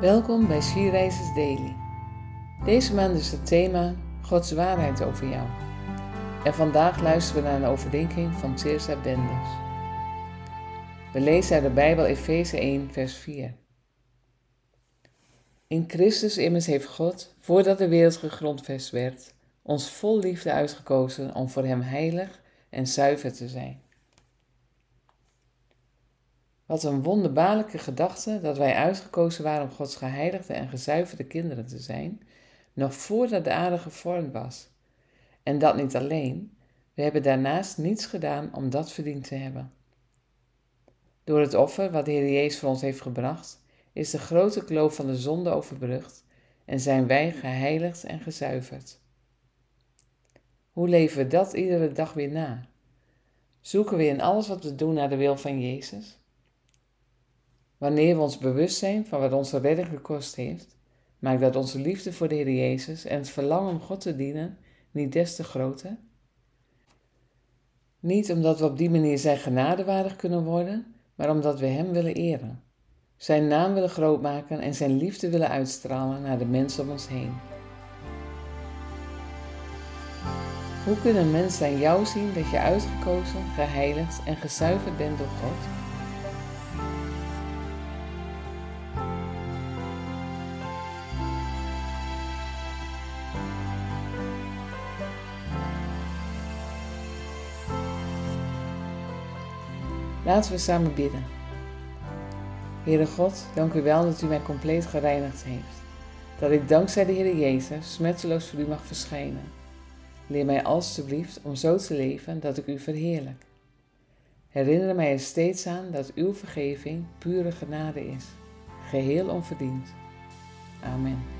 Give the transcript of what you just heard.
Welkom bij Sierreizers Daily. Deze maand is het thema Gods waarheid over jou. En vandaag luisteren we naar een overdenking van Tirsa Benders. We lezen uit de Bijbel Efeze 1, vers 4. In Christus immers heeft God, voordat de wereld gegrondvest werd, ons vol liefde uitgekozen om voor Hem heilig en zuiver te zijn. Wat een wonderbaarlijke gedachte dat wij uitgekozen waren om Gods geheiligde en gezuiverde kinderen te zijn, nog voordat de aarde gevormd was. En dat niet alleen, we hebben daarnaast niets gedaan om dat verdiend te hebben. Door het offer wat de Heer Jezus voor ons heeft gebracht, is de grote kloof van de zonde overbrugd en zijn wij geheiligd en gezuiverd. Hoe leven we dat iedere dag weer na? Zoeken we in alles wat we doen naar de wil van Jezus? Wanneer we ons bewust zijn van wat onze redding gekost heeft, maakt dat onze liefde voor de Heer Jezus en het verlangen om God te dienen niet des te groter? Niet omdat we op die manier zijn genadewaardig kunnen worden, maar omdat we Hem willen eren, Zijn naam willen grootmaken en Zijn liefde willen uitstralen naar de mensen om ons heen. Hoe kunnen mensen aan jou zien dat je uitgekozen, geheiligd en gezuiverd bent door God? Laten we samen bidden. Heere God, dank u wel dat u mij compleet gereinigd heeft. Dat ik dankzij de Heer Jezus smetteloos voor u mag verschijnen. Leer mij alstublieft om zo te leven dat ik u verheerlijk. Herinner mij er steeds aan dat uw vergeving pure genade is, geheel onverdiend. Amen.